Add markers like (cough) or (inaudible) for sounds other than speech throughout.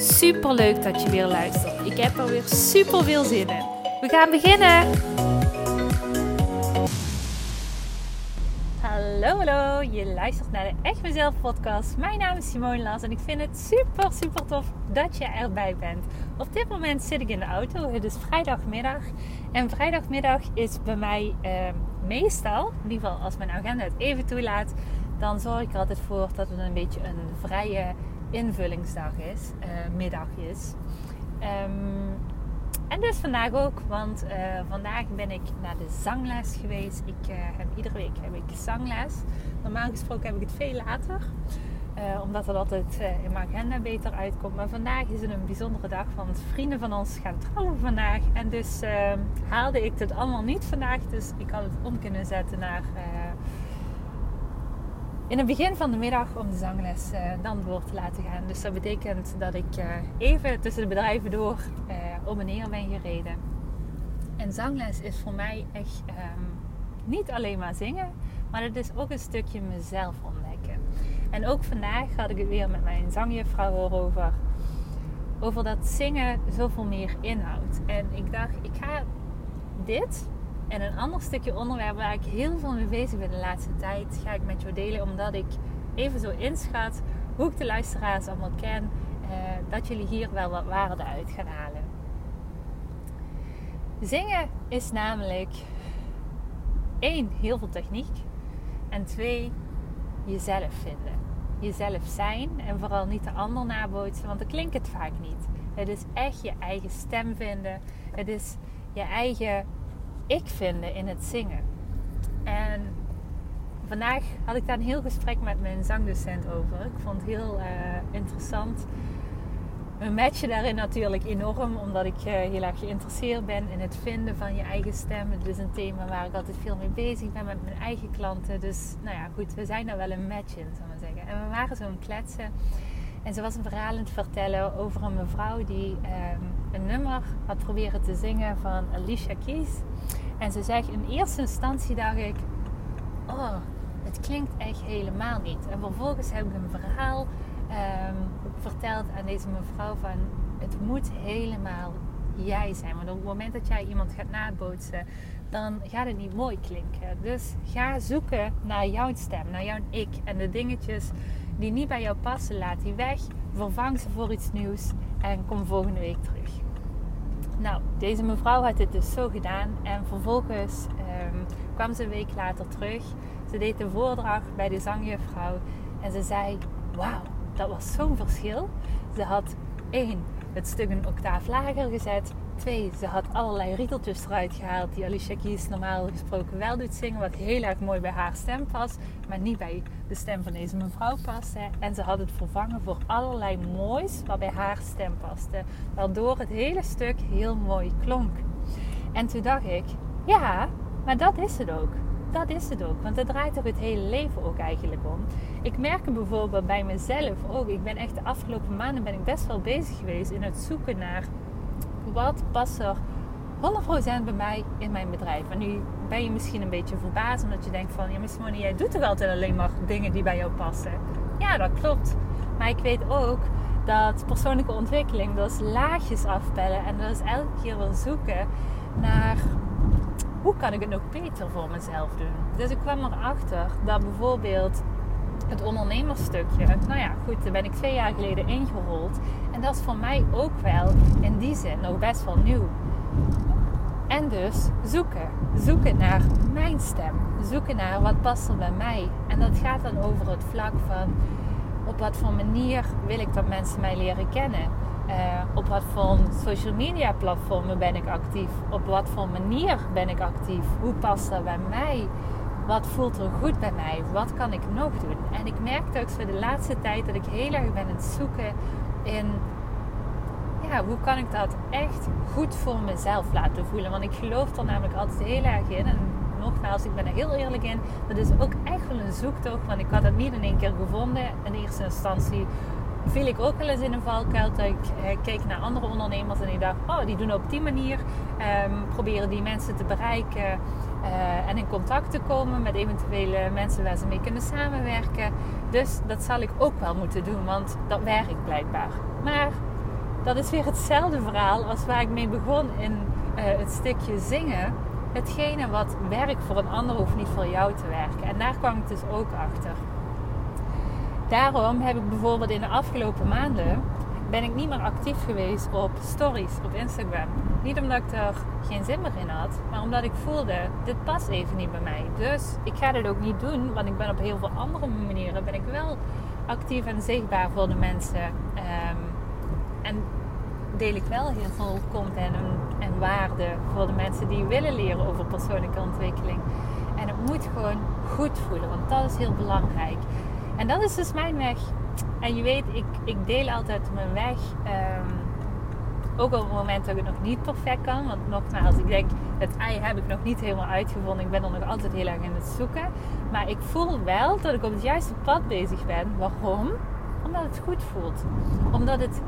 Super leuk dat je weer luistert. Ik heb er weer super veel zin in. We gaan beginnen. Hallo, hallo. Je luistert naar de Echt Mezelf podcast. Mijn naam is Simone Las en ik vind het super, super tof dat je erbij bent. Op dit moment zit ik in de auto. Het is vrijdagmiddag. En vrijdagmiddag is bij mij eh, meestal, in ieder geval als mijn agenda het even toelaat, dan zorg ik er altijd voor dat het een beetje een vrije invullingsdag is, uh, middag is. Um, en dus vandaag ook, want uh, vandaag ben ik naar de zangles geweest. Ik uh, heb iedere week heb ik zangles. Normaal gesproken heb ik het veel later, omdat het altijd in mijn agenda beter uitkomt. Maar vandaag is het een bijzondere dag, want vrienden van ons gaan trouwen vandaag. En dus ehm, haalde ik het allemaal niet vandaag, dus ik had het om kunnen zetten naar in het begin van de middag om de zangles dan door te laten gaan. Dus dat betekent dat ik uh, even tussen de bedrijven door uh, om en neer ben gereden. En zangles is voor mij echt um, niet alleen maar zingen, maar het is ook een stukje mezelf ontdekken. En ook vandaag had ik het weer met mijn zangjuffrouw over. Over dat zingen zoveel meer inhoudt. En ik dacht, ik ga dit en een ander stukje onderwerp waar ik heel veel mee bezig ben de laatste tijd, ga ik met jou delen. Omdat ik even zo inschat hoe ik de luisteraars allemaal ken. Eh, dat jullie hier wel wat waarde uit gaan halen. Zingen is namelijk één, heel veel techniek. En twee, jezelf vinden. Jezelf zijn en vooral niet de ander nabootsen, want dan klinkt het vaak niet. Het is echt je eigen stem vinden. Het is je eigen ik vinden in het zingen. En vandaag had ik daar een heel gesprek met mijn zangdocent over. Ik vond het heel uh, interessant. We matchen daarin natuurlijk enorm, omdat ik uh, heel erg geïnteresseerd ben in het vinden van je eigen stem. Het is een thema waar ik altijd veel mee bezig ben met mijn eigen klanten. Dus nou ja, goed, we zijn daar wel een match in, zou maar zeggen. En we waren zo aan kletsen. En ze was een verhaal aan het vertellen over een mevrouw die um, een nummer had proberen te zingen van Alicia Keys. En ze zegt in eerste instantie dacht ik, oh, het klinkt echt helemaal niet. En vervolgens heb ik een verhaal um, verteld aan deze mevrouw van, het moet helemaal jij zijn. Want op het moment dat jij iemand gaat nabootsen, dan gaat het niet mooi klinken. Dus ga zoeken naar jouw stem, naar jouw ik. En de dingetjes die niet bij jou passen, laat die weg. Vervang ze voor iets nieuws en kom volgende week terug. Nou, deze mevrouw had dit dus zo gedaan. En vervolgens um, kwam ze een week later terug. Ze deed de voordracht bij de zangjuffrouw. En ze zei, wauw, dat was zo'n verschil. Ze had één, het stuk een octaaf lager gezet. Twee, ze had allerlei rieteltjes eruit gehaald die Alicia Keys normaal gesproken wel doet zingen. Wat heel erg mooi bij haar stem past, maar niet bij de stem van deze mevrouw paste. En ze had het vervangen voor allerlei moois wat bij haar stem paste. Waardoor het hele stuk heel mooi klonk. En toen dacht ik, ja, maar dat is het ook. Dat is het ook. Want het draait toch het hele leven ook eigenlijk om. Ik merk bijvoorbeeld bij mezelf ook. Ik ben echt de afgelopen maanden ben ik best wel bezig geweest in het zoeken naar wat past er 100% bij mij in mijn bedrijf. En nu ben je misschien een beetje verbaasd omdat je denkt van... Ja, maar Simone, jij doet toch altijd alleen maar dingen die bij jou passen? Ja, dat klopt. Maar ik weet ook dat persoonlijke ontwikkeling, dat is laagjes afpellen. En dat is elke keer wel zoeken naar... Hoe kan ik het nog beter voor mezelf doen? Dus ik kwam erachter dat bijvoorbeeld het ondernemersstukje. Nou ja, goed, daar ben ik twee jaar geleden ingerold. En dat is voor mij ook wel in die zin nog best wel nieuw. En dus zoeken. Zoeken naar mijn stem. Zoeken naar wat past er bij mij. En dat gaat dan over het vlak van op wat voor manier wil ik dat mensen mij leren kennen. Uh, op wat voor social media platformen ben ik actief? Op wat voor manier ben ik actief? Hoe past dat bij mij? Wat voelt er goed bij mij? Wat kan ik nog doen? En ik merkte ook voor de laatste tijd dat ik heel erg ben aan het zoeken in ja, hoe kan ik dat echt goed voor mezelf laten voelen? Want ik geloof er namelijk altijd heel erg in. En nogmaals, ik ben er heel eerlijk in. Dat is ook echt wel een zoektocht. Want ik had het niet in één keer gevonden. In eerste instantie viel ik ook wel eens in een valkuil. Dat ik eh, keek naar andere ondernemers en ik dacht, oh, die doen op die manier. Um, proberen die mensen te bereiken. Uh, en in contact te komen met eventuele mensen waar ze mee kunnen samenwerken. Dus dat zal ik ook wel moeten doen, want dat werkt blijkbaar. Maar dat is weer hetzelfde verhaal als waar ik mee begon in uh, het stukje zingen. Hetgene wat werkt voor een ander hoeft niet voor jou te werken. En daar kwam ik dus ook achter. Daarom heb ik bijvoorbeeld in de afgelopen maanden ben ik niet meer actief geweest op stories op Instagram. Niet omdat ik er geen zin meer in had, maar omdat ik voelde, dit past even niet bij mij. Dus ik ga dit ook niet doen, want ik ben op heel veel andere manieren ben ik wel actief en zichtbaar voor de mensen. Um, en deel ik wel heel veel content en, en waarde voor de mensen die willen leren over persoonlijke ontwikkeling. En het moet gewoon goed voelen, want dat is heel belangrijk. En dat is dus mijn weg. En je weet, ik, ik deel altijd mijn weg. Um, ook op het moment dat ik nog niet perfect kan. Want nogmaals, ik denk, het ei heb ik nog niet helemaal uitgevonden. Ik ben er nog altijd heel erg in het zoeken. Maar ik voel wel dat ik op het juiste pad bezig ben. Waarom? Omdat het goed voelt. Omdat het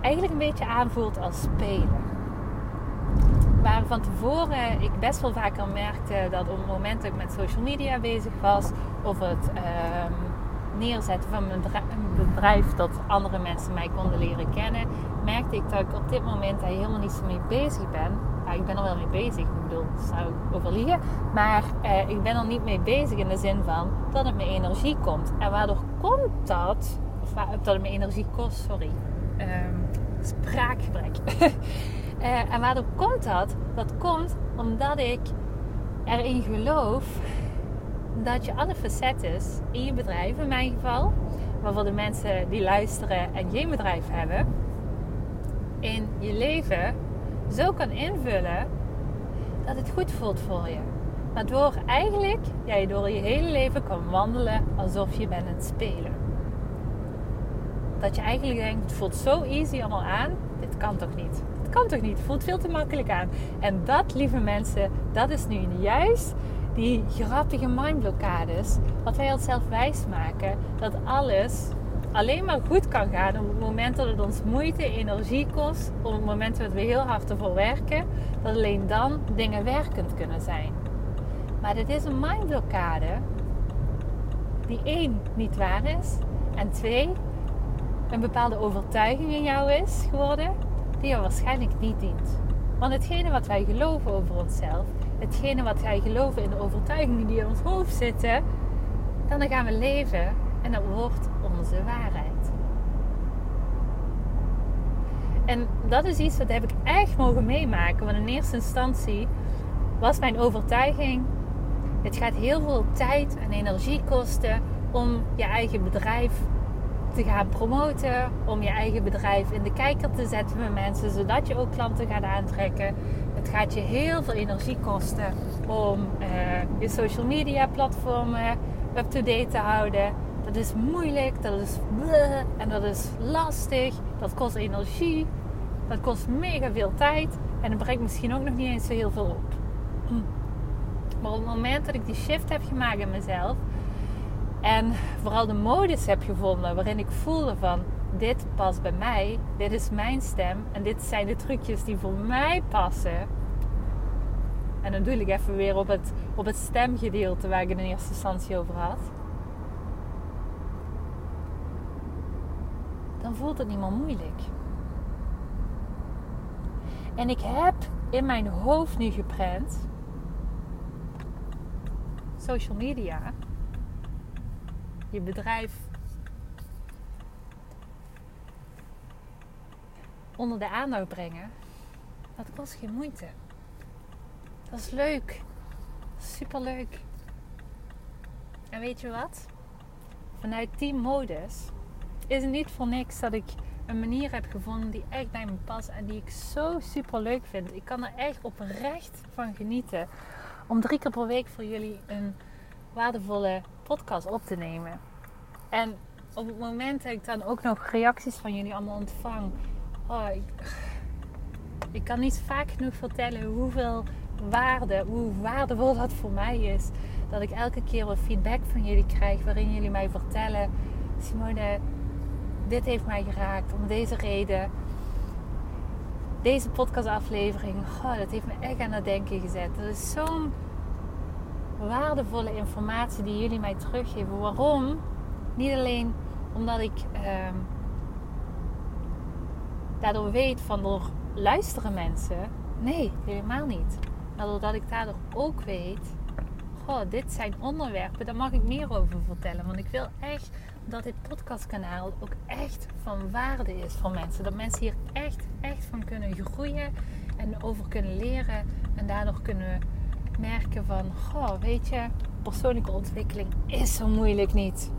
eigenlijk een beetje aanvoelt als spelen. Waar van tevoren ik best wel vaker merkte dat op het moment dat ik met social media bezig was, of het um, neerzetten van een bedrijf dat andere mensen mij konden leren kennen, merkte ik dat ik op dit moment daar helemaal niet zo mee bezig ben. Ja, ik ben er wel mee bezig, ik bedoel, zou ik overliegen. Maar uh, ik ben er niet mee bezig in de zin van dat het me energie komt. En waardoor komt dat, of dat het me energie kost, sorry. Um, spraakgebrek. uh, (laughs) en waardoor komt dat? Dat komt omdat ik erin geloof dat je alle facetten in je bedrijf, in mijn geval, maar voor de mensen die luisteren en geen bedrijf hebben, in je leven zo kan invullen dat het goed voelt voor je. Waardoor eigenlijk ja, je door je hele leven kan wandelen alsof je bent aan het spelen. Dat je eigenlijk denkt, het voelt zo easy allemaal aan. Dit kan toch niet? Het kan toch niet? Het voelt veel te makkelijk aan. En dat, lieve mensen, dat is nu juist die grappige mindblokkades. Wat wij onszelf wijsmaken. Dat alles alleen maar goed kan gaan op het moment dat het ons moeite, energie kost. Op het moment dat we heel hard ervoor werken. Dat alleen dan dingen werkend kunnen zijn. Maar dit is een mindblokkade die één niet waar is. En twee, een bepaalde overtuiging in jou is geworden die je waarschijnlijk niet dient. Want hetgene wat wij geloven over onszelf, hetgene wat wij geloven in de overtuigingen die in ons hoofd zitten, dan gaan we leven en dat wordt onze waarheid. En dat is iets wat heb ik echt mogen meemaken. Want in eerste instantie was mijn overtuiging: het gaat heel veel tijd en energie kosten om je eigen bedrijf te gaan promoten, om je eigen bedrijf in de kijker te zetten met mensen, zodat je ook klanten gaat aantrekken. Het gaat je heel veel energie kosten om uh, je social media platformen up-to-date te houden. Dat is moeilijk, dat is en dat is lastig, dat kost energie, dat kost mega veel tijd en dat brengt misschien ook nog niet eens zo heel veel op. Hm. Maar op het moment dat ik die shift heb gemaakt in mezelf, en vooral de modus heb gevonden waarin ik voelde van dit past bij mij, dit is mijn stem en dit zijn de trucjes die voor mij passen. En dan doe ik even weer op het, op het stemgedeelte waar ik in eerste instantie over had. Dan voelt het niet meer moeilijk. En ik heb in mijn hoofd nu geprent social media je bedrijf onder de aandacht brengen, dat kost geen moeite. Dat is leuk. Super leuk. En weet je wat? Vanuit die modus is het niet voor niks dat ik een manier heb gevonden die echt bij me past en die ik zo super leuk vind. Ik kan er echt oprecht van genieten om drie keer per week voor jullie een waardevolle podcast op te nemen. En op het moment dat ik dan ook nog reacties van jullie allemaal ontvang Oh, ik, kan niet vaak genoeg vertellen hoeveel waarde, hoe waardevol dat voor mij is. Dat ik elke keer wat feedback van jullie krijg waarin jullie mij vertellen: Simone, dit heeft mij geraakt om deze reden. Deze podcastaflevering, oh, dat heeft me echt aan het denken gezet. Dat is zo'n waardevolle informatie die jullie mij teruggeven. Waarom? Niet alleen omdat ik ehm, daardoor weet van door luisteren mensen. Nee, helemaal niet. Maar doordat ik daardoor ook weet, goh, dit zijn onderwerpen, daar mag ik meer over vertellen. Want ik wil echt dat dit podcastkanaal ook echt van waarde is voor mensen. Dat mensen hier echt, echt van kunnen groeien en over kunnen leren. En daardoor kunnen merken van, goh, weet je, persoonlijke ontwikkeling is zo moeilijk niet.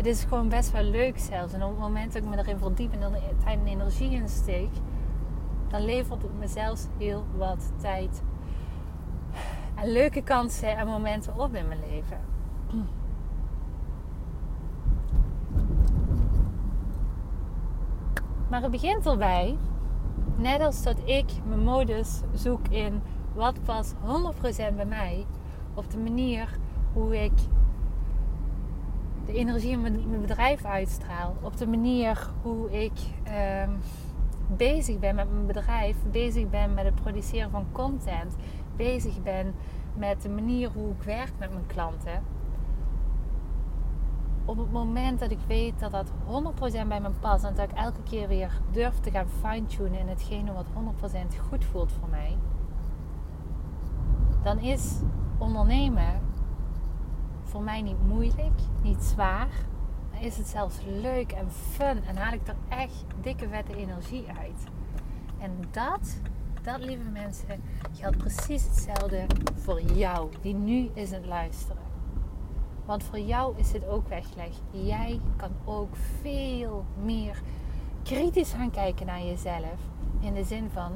Het is gewoon best wel leuk zelfs. En op het moment dat ik me erin verdiep en er tijd en energie in steek, dan levert het me zelfs heel wat tijd en leuke kansen en momenten op in mijn leven. Maar het begint erbij, net als dat ik mijn modus zoek in wat past 100% bij mij, op de manier hoe ik de energie in mijn, bedrijf uitstraal, op de manier hoe ik ehm, bezig ben met mijn bedrijf, bezig ben met het produceren van content, bezig ben met de manier hoe ik werk met mijn klanten. Op het moment dat ik weet dat dat 100% bij me past en dat ik elke keer weer durf te gaan fine-tunen in hetgene wat 100% goed voelt voor mij, dan is ondernemen voor mij niet moeilijk, niet zwaar. Is het zelfs leuk en fun en haal ik er echt dikke vette energie uit. En dat, dat lieve mensen, geldt precies hetzelfde voor jou, die nu is het luisteren. Want voor jou is dit ook weggelegd. Jij kan ook veel meer kritisch gaan kijken naar jezelf. In de zin van,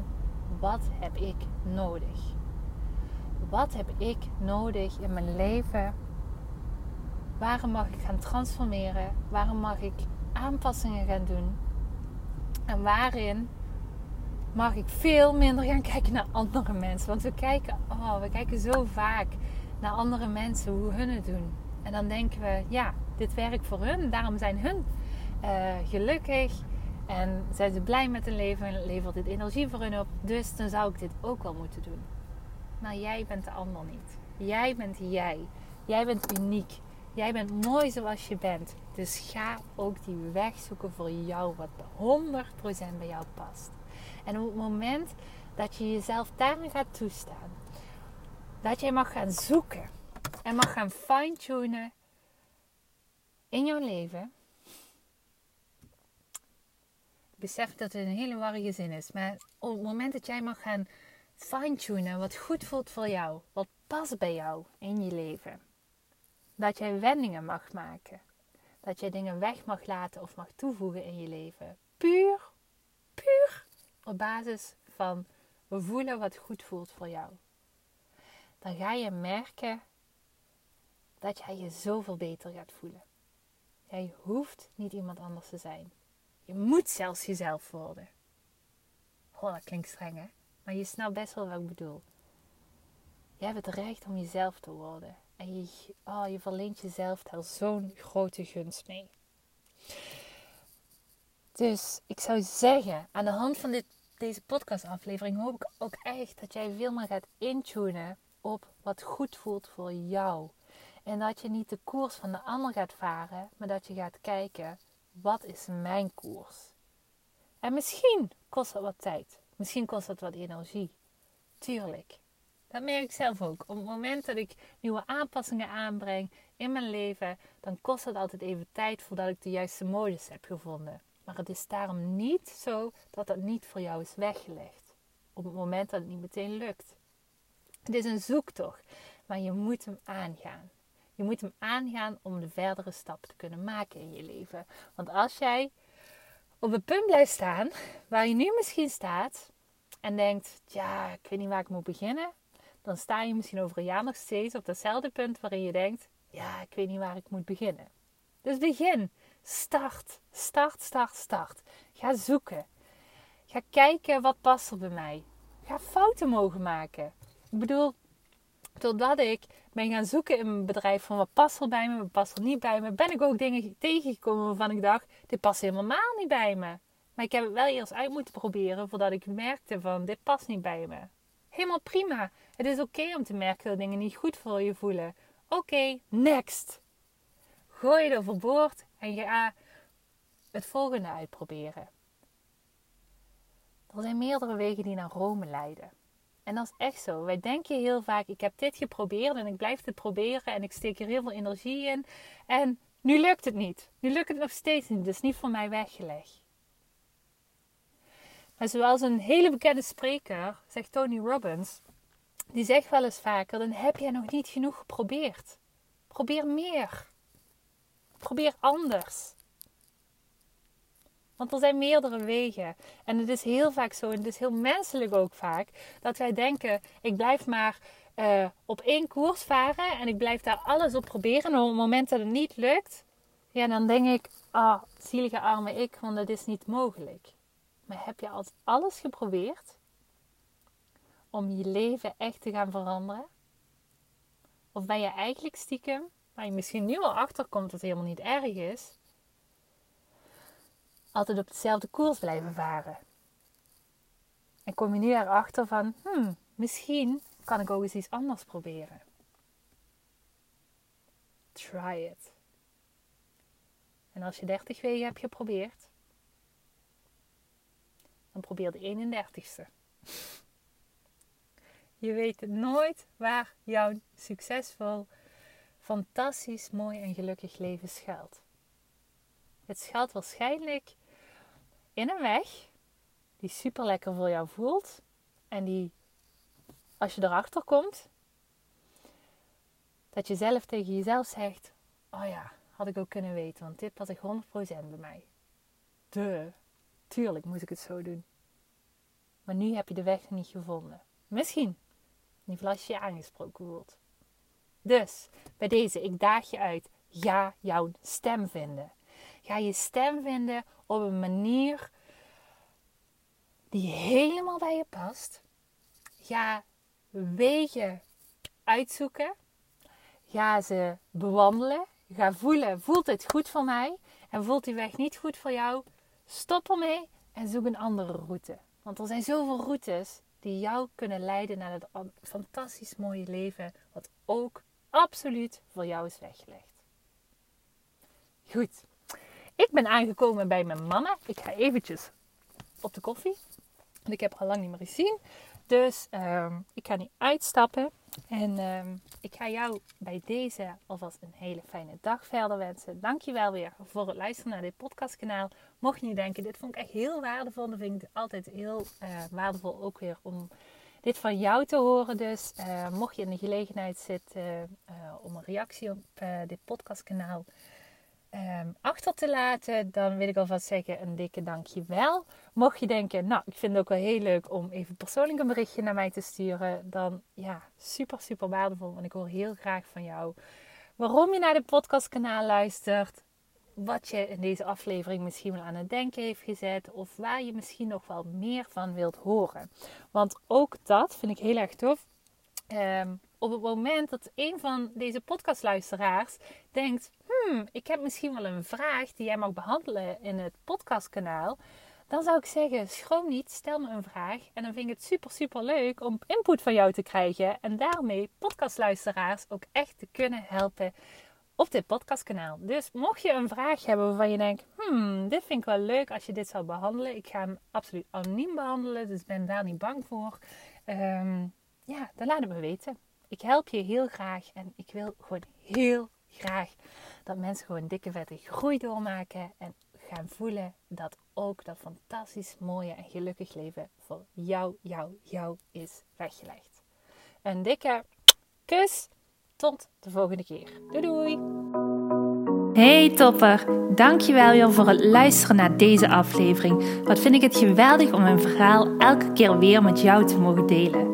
wat heb ik nodig? Wat heb ik nodig in mijn leven Waarom mag ik gaan transformeren? Waarom mag ik aanpassingen gaan doen? En waarin mag ik veel minder gaan (laughs) kijken naar andere mensen? Want we kijken, oh, we kijken zo vaak naar andere mensen, hoe hun het doen. En dan denken we, ja, dit werkt voor hun. Daarom zijn hun uh, gelukkig. En zijn ze blij met hun leven en levert dit energie voor hun op. Dus dan zou ik dit ook wel moeten doen. Maar jij bent de ander niet. Jij bent jij. Jij bent uniek. Jij bent mooi zoals je bent. Dus ga ook die weg zoeken voor jou wat 100% bij jou past. En op het moment dat je jezelf daarin gaat toestaan, dat jij mag gaan zoeken en mag gaan fine-tunen in jouw leven. Besef dat het een hele warrige zin is, maar op het moment dat jij mag gaan fine-tunen wat goed voelt voor jou, wat past bij jou in je leven dat jij wendingen mag maken. Dat jij dingen weg mag laten of mag toevoegen in je leven. Puur, puur op basis van voelen wat goed voelt voor jou. Dan ga je merken dat jij je zoveel beter gaat voelen. Jij hoeft niet iemand anders te zijn. Je moet zelfs jezelf worden. Oh, dat klinkt streng hè? Maar je snapt best wel wat ik bedoel. Je hebt het recht om jezelf te worden. En je, oh, je verleent jezelf daar zo'n grote gunst mee. Dus ik zou zeggen, aan de hand van dit, deze podcastaflevering hoop ik ook echt dat jij veel meer gaat intunen op wat goed voelt voor jou. En dat je niet de koers van de ander gaat varen, maar dat je gaat kijken, wat is mijn koers? En misschien kost dat wat tijd. Misschien kost dat wat energie. Tuurlijk. Dat merk ik zelf ook. Op het moment dat ik nieuwe aanpassingen aanbreng in mijn leven, dan kost het altijd even tijd voordat ik de juiste modus heb gevonden. Maar het is daarom niet zo dat dat niet voor jou is weggelegd. Op het moment dat het niet meteen lukt. Het is een zoektocht, maar je moet hem aangaan. Je moet hem aangaan om de verdere stap te kunnen maken in je leven. Want als jij op het punt blijft staan waar je nu misschien staat en denkt: ja, ik weet niet waar ik moet beginnen dan sta je misschien over een jaar nog steeds op datzelfde punt waarin je denkt: ja, ik weet niet waar ik moet beginnen. Dus begin. Start. Start, start, start. Ga zoeken. Ga kijken wat past er bij mij. Ga fouten mogen maken. Ik bedoel, totdat ik ben gaan zoeken in mijn bedrijf van wat past er bij me, wat past er niet bij me, ben ik ook dingen tegengekomen waarvan ik dacht, dit past helemaal niet bij me. Maar ik heb het wel eerst uit moeten proberen voordat ik merkte van, dit past niet bij me. Helemaal prima. Het is oké om te merken dat dingen niet goed voor je voelen. Oké, next. Gooi je overboord en ga het volgende uitproberen. Er zijn meerdere wegen die naar Rome leiden. En dat is echt zo. Wij denken heel vaak: ik heb dit geprobeerd en ik blijf het proberen en ik steek er heel veel energie in. En nu lukt het niet. Nu lukt het nog steeds niet. Dus niet voor mij weggelegd. Maar zoals een hele bekende spreker, zegt Tony Robbins, die zegt wel eens vaker: dan heb je nog niet genoeg geprobeerd. Probeer meer. Probeer anders. Want er zijn meerdere wegen. En het is heel vaak zo, en het is heel menselijk ook vaak, dat wij denken: ik blijf maar uh, op één koers varen en ik blijf daar alles op proberen. En op het moment dat het niet lukt, ja, dan denk ik: ah, zielige arme ik, want dat is niet mogelijk. Maar heb je al alles geprobeerd om je leven echt te gaan veranderen? Of ben je eigenlijk stiekem, waar je misschien nu al achter komt dat het helemaal niet erg is, altijd op dezelfde koers blijven varen. En kom je nu erachter van, hmm, misschien kan ik ook eens iets anders proberen. Try it. En als je 30 weken hebt geprobeerd, dan probeer de 31ste. Je weet nooit waar jouw succesvol, fantastisch, mooi en gelukkig leven schuilt. Het schuilt waarschijnlijk in een weg die super lekker voor jou voelt. En die, als je erachter komt, dat je zelf tegen jezelf zegt: Oh ja, had ik ook kunnen weten, want dit was ik 100% bij mij. De, tuurlijk moest ik het zo doen. Maar nu heb je de weg niet gevonden. Misschien. Als je aangesproken voelt. Dus bij deze, ik daag je uit. Ga jouw stem vinden. Ga je stem vinden op een manier die helemaal bij je past. Ga wegen uitzoeken. Ga ze bewandelen. Ga voelen, voelt dit goed voor mij? En voelt die weg niet goed voor jou? Stop ermee en zoek een andere route. Want er zijn zoveel routes die jou kunnen leiden naar het fantastisch mooie leven, wat ook absoluut voor jou is weggelegd. Goed, ik ben aangekomen bij mijn mama. Ik ga eventjes op de koffie. Ik heb haar lang niet meer gezien. Dus uh, ik ga nu uitstappen. En uh, ik ga jou bij deze alvast een hele fijne dag verder wensen. Dankjewel weer voor het luisteren naar dit podcastkanaal. Mocht je nu denken, dit vond ik echt heel waardevol. Dan vind ik het altijd heel uh, waardevol ook weer om dit van jou te horen. Dus uh, mocht je in de gelegenheid zitten uh, om een reactie op dit podcastkanaal um, achter te laten, dan wil ik alvast zeggen een dikke dankjewel. Mocht je denken, nou, ik vind het ook wel heel leuk om even persoonlijk een berichtje naar mij te sturen, dan ja, super, super waardevol. Want ik hoor heel graag van jou waarom je naar de podcastkanaal luistert. Wat je in deze aflevering misschien wel aan het denken heeft gezet. Of waar je misschien nog wel meer van wilt horen. Want ook dat vind ik heel erg tof. Um, op het moment dat een van deze podcastluisteraars denkt: Hmm, ik heb misschien wel een vraag die jij mag behandelen in het podcastkanaal. Dan zou ik zeggen: schroom niet, stel me een vraag. En dan vind ik het super, super leuk om input van jou te krijgen. En daarmee podcastluisteraars ook echt te kunnen helpen op dit podcastkanaal. Dus mocht je een vraag hebben waarvan je denkt: Hmm, dit vind ik wel leuk als je dit zou behandelen. Ik ga hem absoluut anoniem behandelen, dus ben daar niet bang voor. Um, ja, dan laat het me weten. Ik help je heel graag en ik wil gewoon heel graag dat mensen gewoon dikke vette groei doormaken en gaan voelen dat ook dat fantastisch mooie en gelukkig leven voor jou, jou, jou is weggelegd. Een dikke kus. Tot de volgende keer. Doei doei! Hey topper, dankjewel weer voor het luisteren naar deze aflevering. Wat vind ik het geweldig om mijn verhaal elke keer weer met jou te mogen delen.